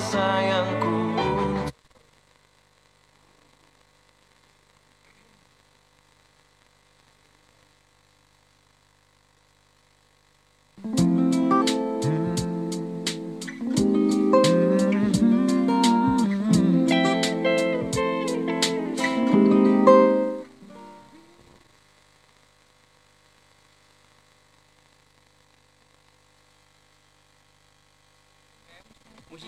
sayangku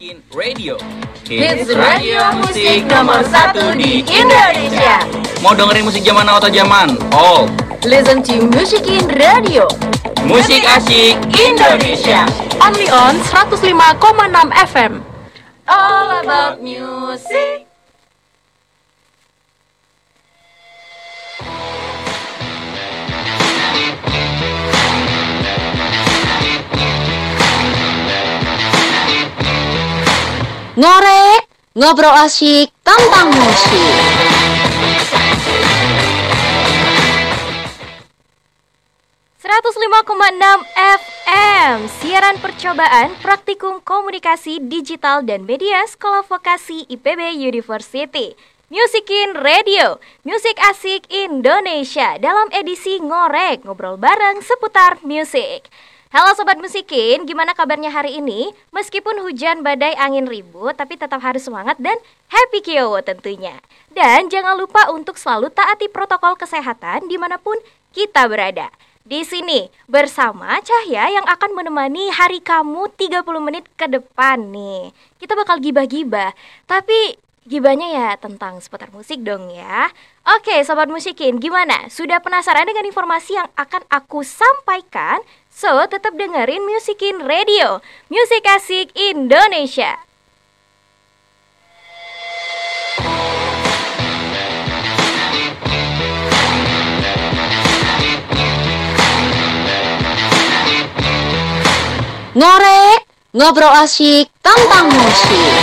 Musikin Radio Hits radio musik nomor satu di Indonesia. Mau dengerin musik zaman now atau zaman old Listen to Musikin Radio Musik asik Indonesia. Only on 105,6 FM. All about music. Ngorek, ngobrol asyik tentang musik. enam FM Siaran percobaan praktikum komunikasi digital dan media Sekolah Vokasi IPB University Musikin Radio, musik asik Indonesia dalam edisi Ngorek, ngobrol bareng seputar musik. Halo Sobat Musikin, gimana kabarnya hari ini? Meskipun hujan, badai, angin ribut, tapi tetap harus semangat dan happy kiowo tentunya. Dan jangan lupa untuk selalu taati protokol kesehatan di mana pun kita berada. Di sini bersama Cahya yang akan menemani hari kamu 30 menit ke depan nih. Kita bakal gibah-gibah, tapi gibahnya ya tentang seputar musik dong ya. Oke, sobat musikin, gimana? Sudah penasaran dengan informasi yang akan aku sampaikan? So, tetap dengerin Musikin Radio, musik asik Indonesia. Ngorek, ngobrol asyik tentang musik.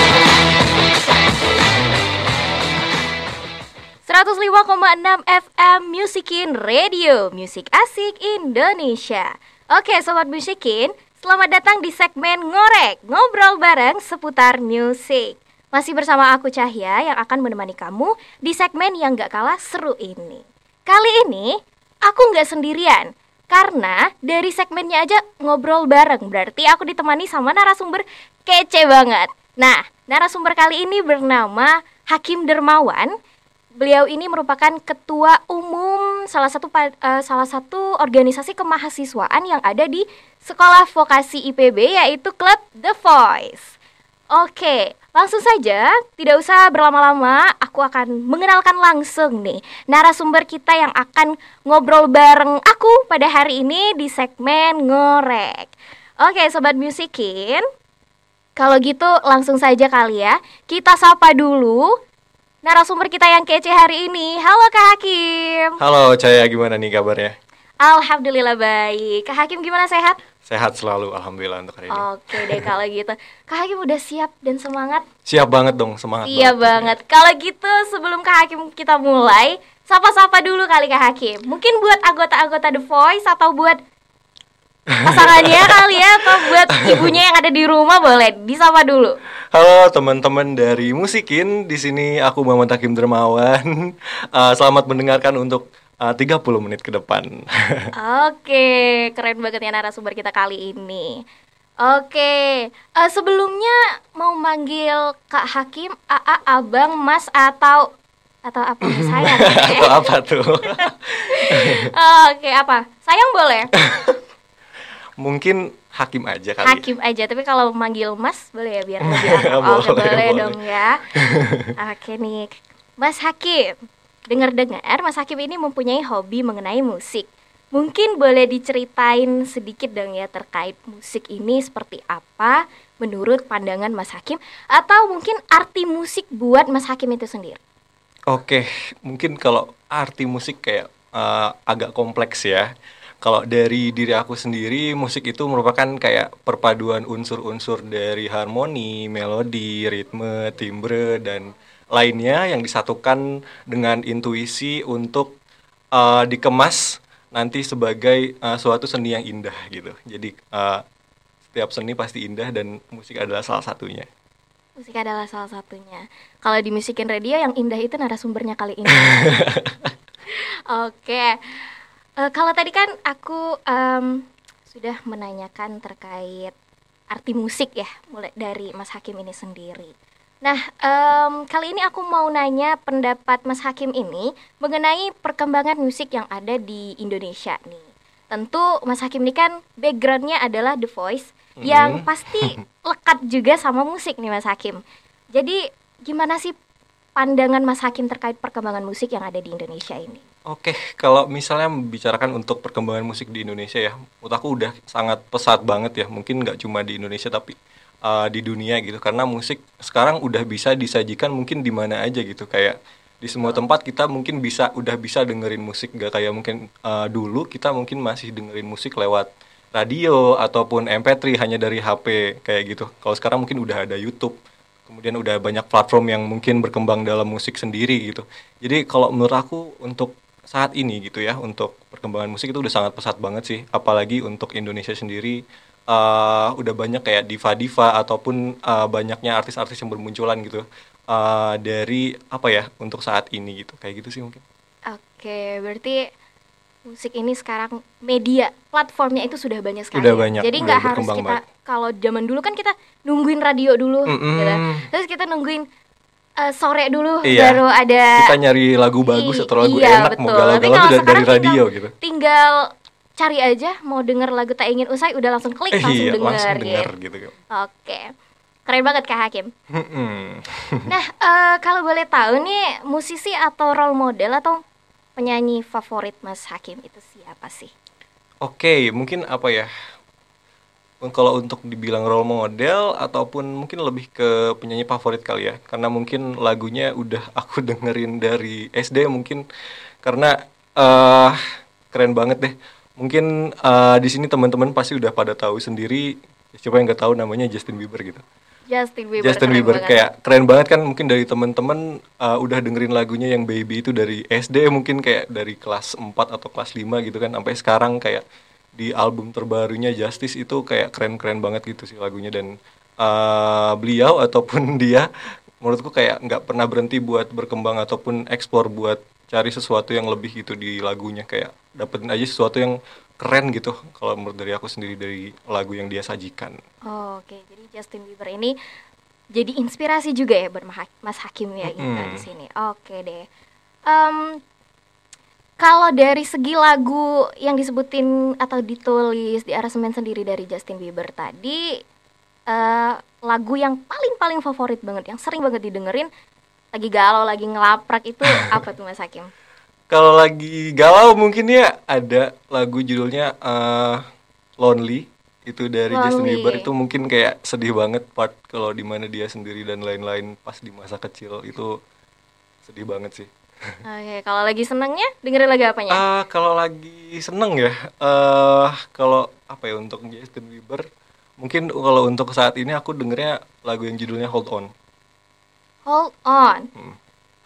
105,6 FM Musikin Radio, musik asik Indonesia. Oke, sobat musikin, selamat datang di segmen Ngorek, ngobrol bareng seputar musik. Masih bersama aku Cahya yang akan menemani kamu di segmen yang gak kalah seru ini. Kali ini aku nggak sendirian, karena dari segmennya aja ngobrol bareng, berarti aku ditemani sama narasumber kece banget. Nah, narasumber kali ini bernama Hakim Dermawan. Beliau ini merupakan ketua umum salah satu eh, salah satu organisasi kemahasiswaan yang ada di Sekolah Vokasi IPB yaitu klub The Voice. Oke, langsung saja, tidak usah berlama-lama, aku akan mengenalkan langsung nih narasumber kita yang akan ngobrol bareng aku pada hari ini di segmen Ngorek. Oke, sobat musikin, kalau gitu langsung saja kali ya, kita sapa dulu narasumber kita yang kece hari ini. Halo Kak Hakim. Halo Caya, gimana nih kabarnya? Alhamdulillah baik. Kak Hakim gimana sehat? Sehat selalu, alhamdulillah untuk hari ini. Oke deh kalau gitu. Kak Hakim udah siap dan semangat? Siap banget dong, semangat. Iya banget. Kalau gitu sebelum Kak Hakim kita mulai, sapa-sapa dulu kali Kak Hakim. Mungkin buat anggota-anggota The Voice atau buat pasangannya kali ya atau buat ibunya yang ada di rumah boleh disapa dulu. Halo teman-teman dari Musikin, di sini aku Muhammad Hakim Dermawan. Eh, selamat mendengarkan untuk eh, 30 menit ke depan. Oke, keren banget ya narasumber kita kali ini. Oke, eh, sebelumnya mau manggil Kak Hakim, AA, Abang, Mas atau atau apa nih, sayang? Atau apa tuh? Oke, apa? Sayang boleh? Mungkin Hakim aja kali. Hakim aja, tapi kalau manggil Mas boleh ya biar lebih. Oke, Boleh, boleh, boleh. dong ya. Oke nih, Mas Hakim. Dengar-dengar Mas Hakim ini mempunyai hobi mengenai musik. Mungkin boleh diceritain sedikit dong ya terkait musik ini seperti apa menurut pandangan Mas Hakim atau mungkin arti musik buat Mas Hakim itu sendiri. Oke, mungkin kalau arti musik kayak eh, agak kompleks ya. Kalau dari diri aku sendiri, musik itu merupakan kayak perpaduan unsur-unsur dari harmoni, melodi, ritme, timbre, dan lainnya yang disatukan dengan intuisi untuk eh, dikemas nanti sebagai eh, suatu seni yang indah gitu. Jadi eh, setiap seni pasti indah dan musik adalah salah satunya. Musik adalah salah satunya. Kalau di Musikin Radio yang indah itu narasumbernya kali ini. Oke. Eh, kalau tadi kan aku em, sudah menanyakan terkait arti musik ya, mulai dari Mas Hakim ini sendiri. Nah, em, kali ini aku mau nanya pendapat Mas Hakim ini mengenai perkembangan musik yang ada di Indonesia nih. Tentu Mas Hakim ini kan backgroundnya adalah The Voice yang pasti lekat juga sama musik nih Mas Hakim. Jadi gimana sih pandangan Mas Hakim terkait perkembangan musik yang ada di Indonesia ini? Oke, kalau misalnya membicarakan untuk perkembangan musik di Indonesia ya, menurut aku udah sangat pesat banget ya. Mungkin nggak cuma di Indonesia tapi uh, di dunia gitu. Karena musik sekarang udah bisa disajikan mungkin di mana aja gitu. Kayak di semua tempat kita mungkin bisa udah bisa dengerin musik nggak kayak mungkin uh, dulu kita mungkin masih dengerin musik lewat radio ataupun MP3 hanya dari HP kayak gitu. Kalau sekarang mungkin udah ada YouTube. Kemudian udah banyak platform yang mungkin berkembang dalam musik sendiri gitu. Jadi kalau menurut aku untuk saat ini gitu ya untuk perkembangan musik itu udah sangat pesat banget sih. Apalagi untuk Indonesia sendiri uh, udah banyak kayak diva-diva ataupun uh, banyaknya artis-artis yang bermunculan gitu. Uh, dari apa ya untuk saat ini gitu. Kayak gitu sih mungkin. Oke, berarti musik ini sekarang media platformnya itu sudah banyak sekali. Udah ya? banyak, Jadi nggak harus kita kalau zaman dulu kan kita nungguin radio dulu, Mm-mm. gitu. terus kita nungguin eh, sore dulu Iya. baru ada Kita nyari lagu bagus atau lagu iya, enak betul. mau galau-galau dari sekarang radio tinggal- gitu. Tinggal cari aja mau denger lagu tak ingin usai udah langsung klik Eh, langsung iya, denger, langsung gitu. denger gitu. Oke. Keren banget Kak Hakim. Nah, eh, kalau boleh tahu nih musisi atau role model atau penyanyi favorit Mas Hakim itu siapa sih? Oke, mungkin apa ya? Kalau untuk dibilang role model ataupun mungkin lebih ke penyanyi favorit kali ya, karena mungkin lagunya udah aku dengerin dari SD mungkin karena eh keren banget deh. Mungkin eh, di sini teman-teman pasti udah pada tahu sendiri. Siapa yang nggak tahu namanya Justin Bieber gitu. Justin Bieber. Justin keren Bieber banget. kayak keren banget kan mungkin dari teman-teman uh, udah dengerin lagunya yang Baby itu dari SD mungkin kayak dari kelas 4 atau kelas 5 gitu kan sampai sekarang kayak di album terbarunya Justice itu kayak keren-keren banget gitu sih lagunya dan uh, beliau ataupun dia menurutku kayak nggak pernah berhenti buat berkembang ataupun eksplor buat cari sesuatu yang lebih gitu di lagunya kayak dapetin aja sesuatu yang keren gitu kalau menurut dari aku sendiri dari lagu yang dia sajikan. Oh, Oke, jadi Justin Bieber ini jadi inspirasi juga ya buat Mas Hakim ya gitu Mm-mm. di sini. Oke deh. Em, kalau dari segi lagu yang disebutin atau ditulis di aransemen sendiri dari Justin Bieber tadi, eh, lagu yang paling paling favorit banget, yang sering banget didengerin, lagi galau, lagi ngelaprak itu apa tuh Mas Hakim? Kalau lagi galau mungkin ya ada lagu judulnya eh, Lonely itu dari Justin Lonely. Bieber itu mungkin kayak sedih banget part kalau di mana dia sendiri dan lain-lain pas di masa kecil itu sedih banget sih. Oke, kalau lagi senengnya dengerin lagu apanya? Ah kalau lagi seneng ya eh kalau apa ya untuk Justin Bieber mungkin kalau untuk saat ini aku dengernya lagu yang judulnya Hold On. Hold on. Hmm.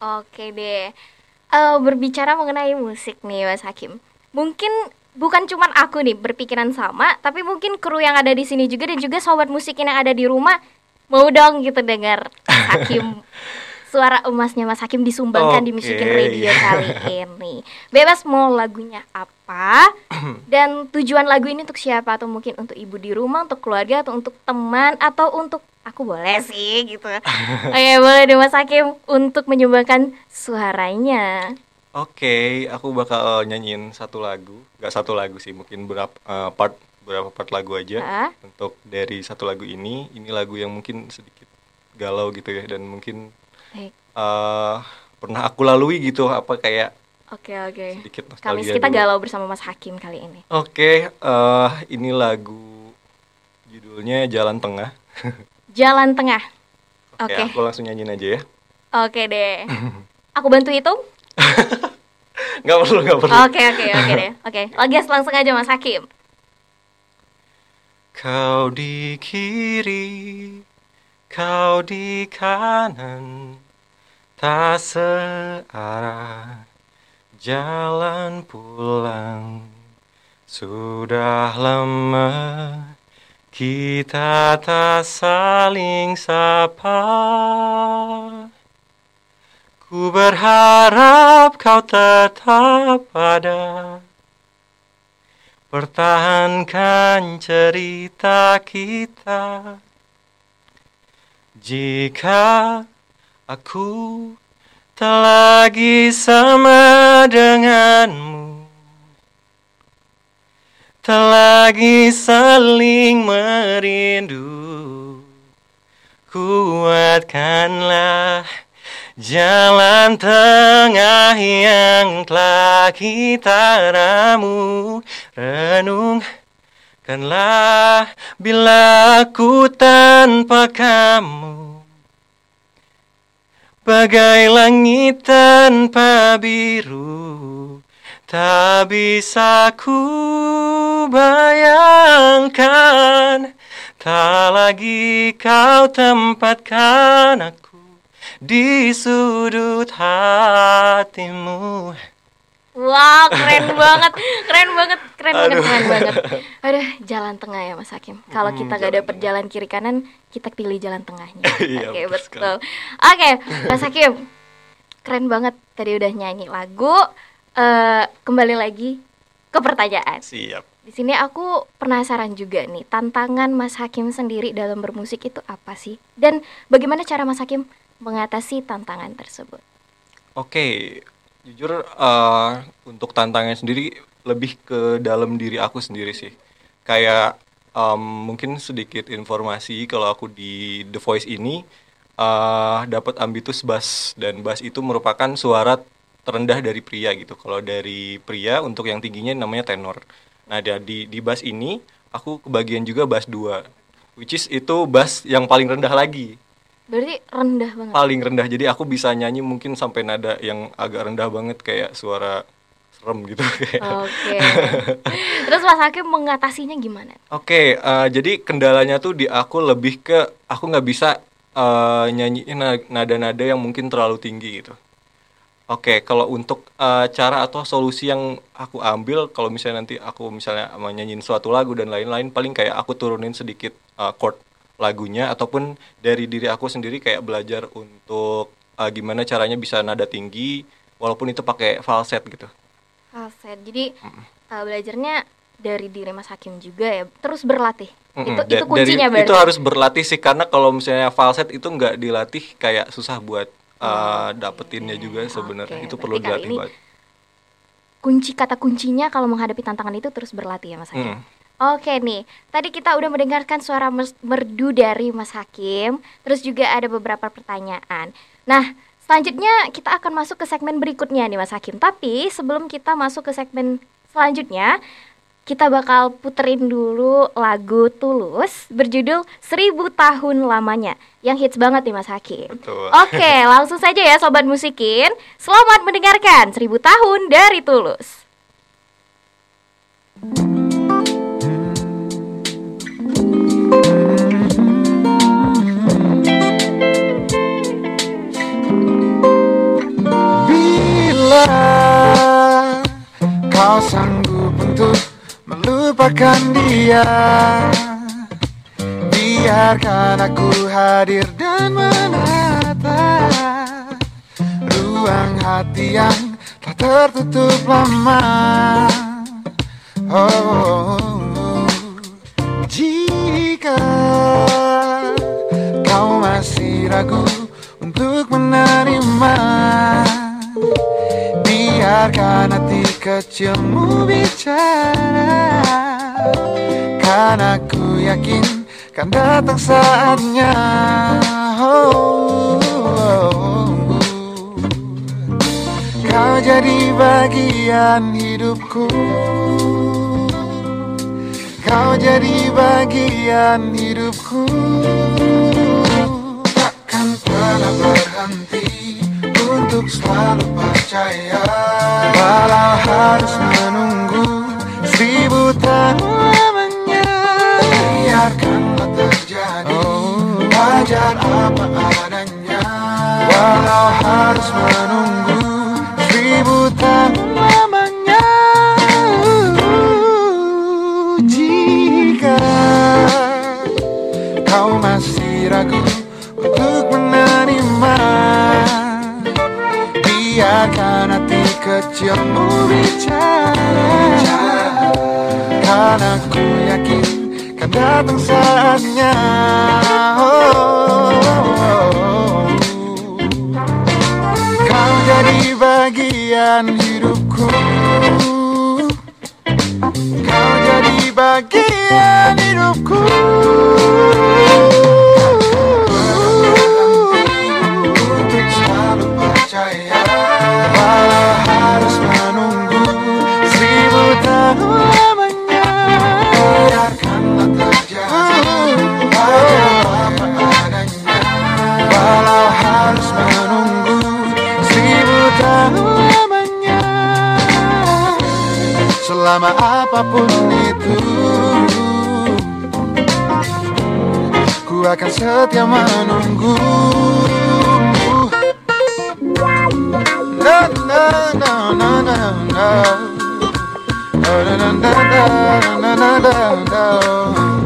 Oke deh. Eh, berbicara mengenai musik nih Mas Hakim. Mungkin bukan cuman aku nih berpikiran sama, tapi mungkin kru yang ada di sini juga dan juga sobat musik yang ada di rumah mau dong gitu dengar Mas Hakim suara emasnya Mas Hakim disumbangkan di Oke. Musikin Radio kali ini. Bebas mau lagunya apa dan tujuan lagu ini untuk siapa atau mungkin untuk ibu di rumah, untuk keluarga atau untuk teman atau untuk aku boleh sih gitu. Oke, boleh deh Mas Hakim untuk menyumbangkan suaranya. Oke, aku bakal nyanyiin satu lagu, nggak satu lagu sih, mungkin berapa eh, part beberapa part lagu aja Ah. untuk dari satu lagu ini. Ini lagu yang mungkin sedikit galau gitu ya dan mungkin Baik. eh pernah aku lalui gitu apa kayak Oke, oke. sedikit Kamis kita dulu. galau bersama Mas Hakim kali ini. Oke, eh ini lagu judulnya Jalan Tengah. Jalan tengah. Oke, Oke. aku langsung nyanyiin aja ya. Oke deh. Aku bantu hitung? Nggak perlu, nggak perlu. Oke, oke, oke deh. Oke, Lagias langsung aja Mas Hakim. Kau di kiri, kau di kanan, tak searah jalan pulang. Sudah lama Kita tak saling sapa. Ku berharap kau tetap ada. Pertahankan cerita kita Jika aku tak lagi sama denganmu Tak lagi saling merindu Kuatkanlah Jalan tengah yang telah kita ramu Renungkanlah bila aku tanpa kamu Bagai langit tanpa biru Tak bisa ku bayangkan Tak lagi kau tempatkan aku Di sudut hatimu Wah, keren banget, keren banget, keren banget, Aduh. keren banget. Aduh, jalan tengah ya Mas Hakim. Kalau Hmm, kita gak dapet jalan kiri kanan, kita pilih jalan tengahnya. Iya, Oke, betul betul. Oke, Mas Hakim, keren banget. Tadi udah nyanyi lagu. Eh, kembali lagi ke pertanyaan. Siap Di sini aku penasaran juga nih, tantangan Mas Hakim sendiri dalam bermusik itu apa sih? Dan bagaimana cara Mas Hakim mengatasi tantangan tersebut? Oke, jujur eh, untuk tantangan sendiri lebih ke dalam diri aku sendiri sih. Kayak em, mungkin sedikit informasi kalau aku di The Voice ini eh, dapat ambitus bass dan bass itu merupakan suara terendah dari pria gitu. Kalau dari pria untuk yang tingginya namanya tenor. Nah, di di bass ini aku kebagian juga bass 2 which is itu bass yang paling rendah lagi Berarti rendah banget. paling rendah jadi aku bisa nyanyi mungkin sampai nada yang agak rendah banget kayak suara serem gitu kayak Oke. Terus Mas Hakim mengatasinya gimana? Oke, eh, jadi kendalanya tuh di aku lebih ke aku nggak bisa eh, nyanyiin na- nada-nada yang mungkin terlalu tinggi gitu. Oke, kalau untuk eh, cara atau solusi yang aku ambil, kalau misalnya nanti aku misalnya mau nyanyiin suatu lagu dan lain-lain, paling kayak aku turunin sedikit eh, chord lagunya ataupun dari diri aku sendiri kayak belajar untuk eh, gimana caranya bisa nada tinggi, walaupun itu pakai falset gitu. Falset. Jadi uh, belajarnya dari diri Mas Hakim juga ya. Terus berlatih. Mm-mm, Itu da- itu kuncinya dari- berarti. Itu harus berlatih sih karena kalau misalnya falset itu nggak dilatih kayak susah buat uh, dapetinnya juga sebenarnya. Oke, itu berarti perlu dilatih banget. Kunci kata kuncinya kalau menghadapi tantangan itu terus berlatih ya Mas Hakim. Mm. Oke nih, tadi kita udah mendengarkan suara merdu dari Mas Hakim, terus juga ada beberapa pertanyaan. Nah, selanjutnya kita akan masuk ke segmen berikutnya nih Mas Hakim. Tapi sebelum kita masuk ke segmen selanjutnya, kita bakal puterin dulu lagu Tulus berjudul Seribu Tahun Lamanya yang hits banget nih Mas Hakim. Betul. Oke, langsung saja ya Sobat Musikin. Selamat mendengarkan Seribu Tahun dari Tulus. Kau sanggup untuk melupakan dia. Biarkan aku hadir dan menata Ruang hati yang tak tertutup lama. Oh, jika kau masih ragu untuk menerima Biarkan hati kecilmu bicara. Karena ku yakin kan datang saatnya. Oh, oh, oh. Kau jadi bagian hidupku. Kau jadi bagian hidupku. Takkan pernah berhenti Untuk selalu percaya. Walau harus menunggu Seribu tahun lamanya. Biarkanlah terjadi Wajar apa adanya. Walau harus menunggu Biarkan hati kecilmu bicara Karena ku yakin kan datang saatnya Oh. Kau jadi bagian hidupku Kau jadi bagian sama apa pun itu. Ku akan setia menunggu. Na na na na na na. Na na na na na na na na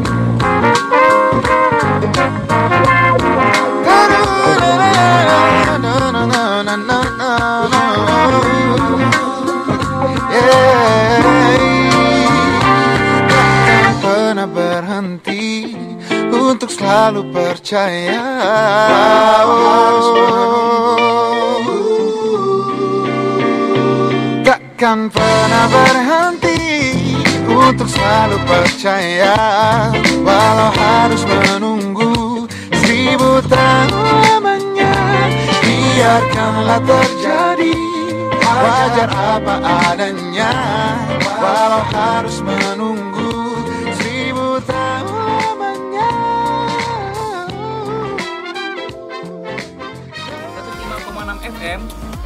selalu percaya. Takkan pernah berhenti untuk selalu percaya Walau harus menunggu seribu tahun lamanya Biarkanlah terjadi wajar apa adanya Walau harus menunggu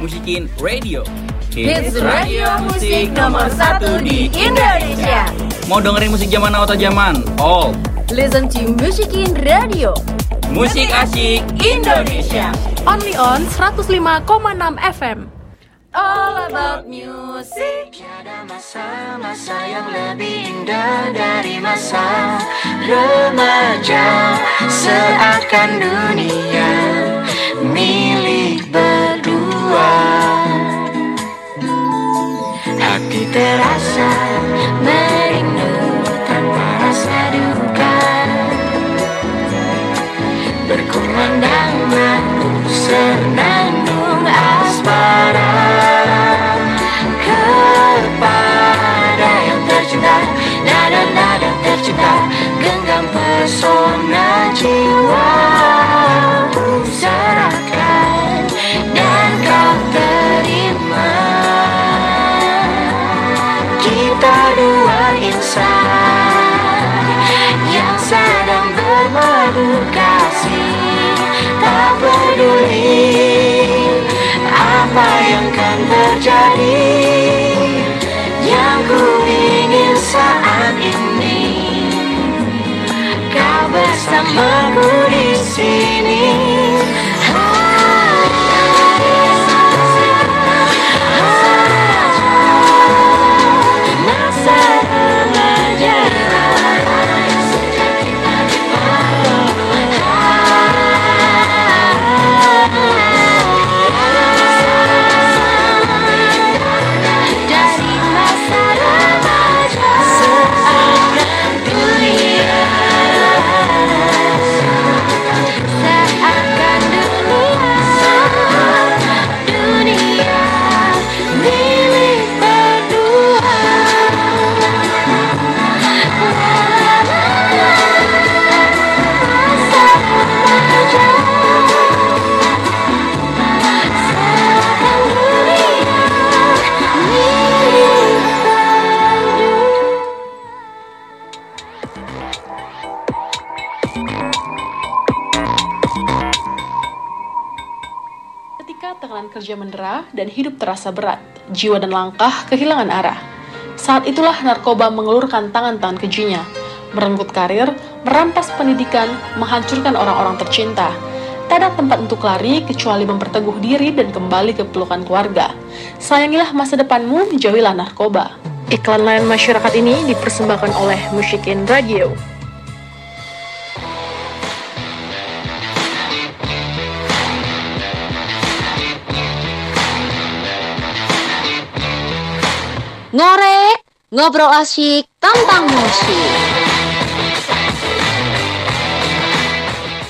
Musikin Radio Hits radio musik nomor satu di Indonesia. Mau dengerin musik zaman now atau zaman? All Listen to Musikin Radio Musik asik Indonesia. Only on 105,6 FM. All about music. Tiada masa-masa yang lebih indah dari masa remaja Seakan dunia milik Aquí te vas a ver. Terjadi Yang ku ingin saat ini. Kau bersamaku dan hidup terasa berat, jiwa dan langkah kehilangan arah. Saat itulah narkoba mengelurkan tangan-tangan kejinya, merenggut karir, merampas pendidikan, menghancurkan orang-orang tercinta. Tak ada tempat untuk lari kecuali memperteguh diri dan kembali ke pelukan keluarga. Sayangilah masa depanmu, jauhilah narkoba. Iklan layan masyarakat ini dipersembahkan oleh Musikin Radio. Ngobrol asik tentang musik.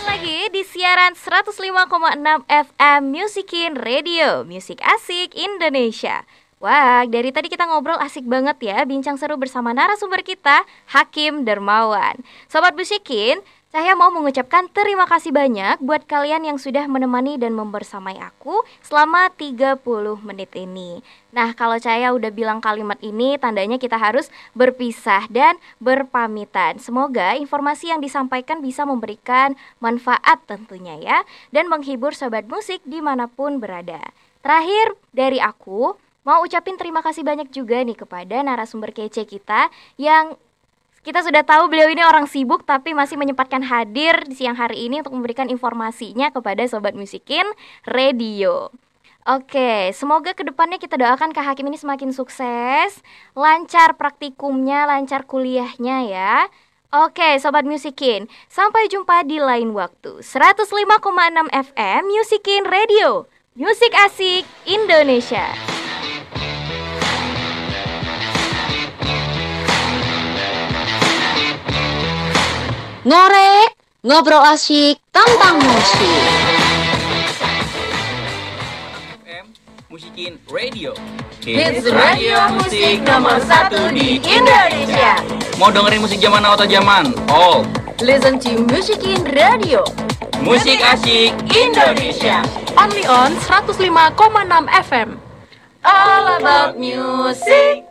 Lagi di siaran 105,6 FM Musikin Radio, Musik Asik Indonesia. Wah, dari tadi kita ngobrol asik banget ya, bincang seru bersama narasumber kita, Hakim Dermawan. Sobat Musikin, saya mau mengucapkan terima kasih banyak buat kalian yang sudah menemani dan membersamai aku selama 30 menit ini. Nah, kalau saya udah bilang kalimat ini, tandanya kita harus berpisah dan berpamitan. Semoga informasi yang disampaikan bisa memberikan manfaat tentunya ya, dan menghibur sobat musik di mana pun berada. Terakhir dari aku, mau ucapin terima kasih banyak juga nih kepada narasumber kece kita yang kita sudah tahu beliau ini orang sibuk tapi masih menyempatkan hadir di siang hari ini untuk memberikan informasinya kepada Sobat Musikin Radio. Oke, semoga ke depannya kita doakan Kak Hakim ini semakin sukses, lancar praktikumnya, lancar kuliahnya ya. Oke, Sobat Musikin, sampai jumpa di lain waktu. 105,6 FM Musikin Radio, Musik Asik Indonesia. Ngorek, ngobrol asik tentang musik. FM Musikin Radio. Hits radio musik nomor satu di Indonesia. Mau dengerin musik zaman now atau zaman old? Listen to Musikin Radio Musik asik Indonesia. Only on 105,6 FM. All about music.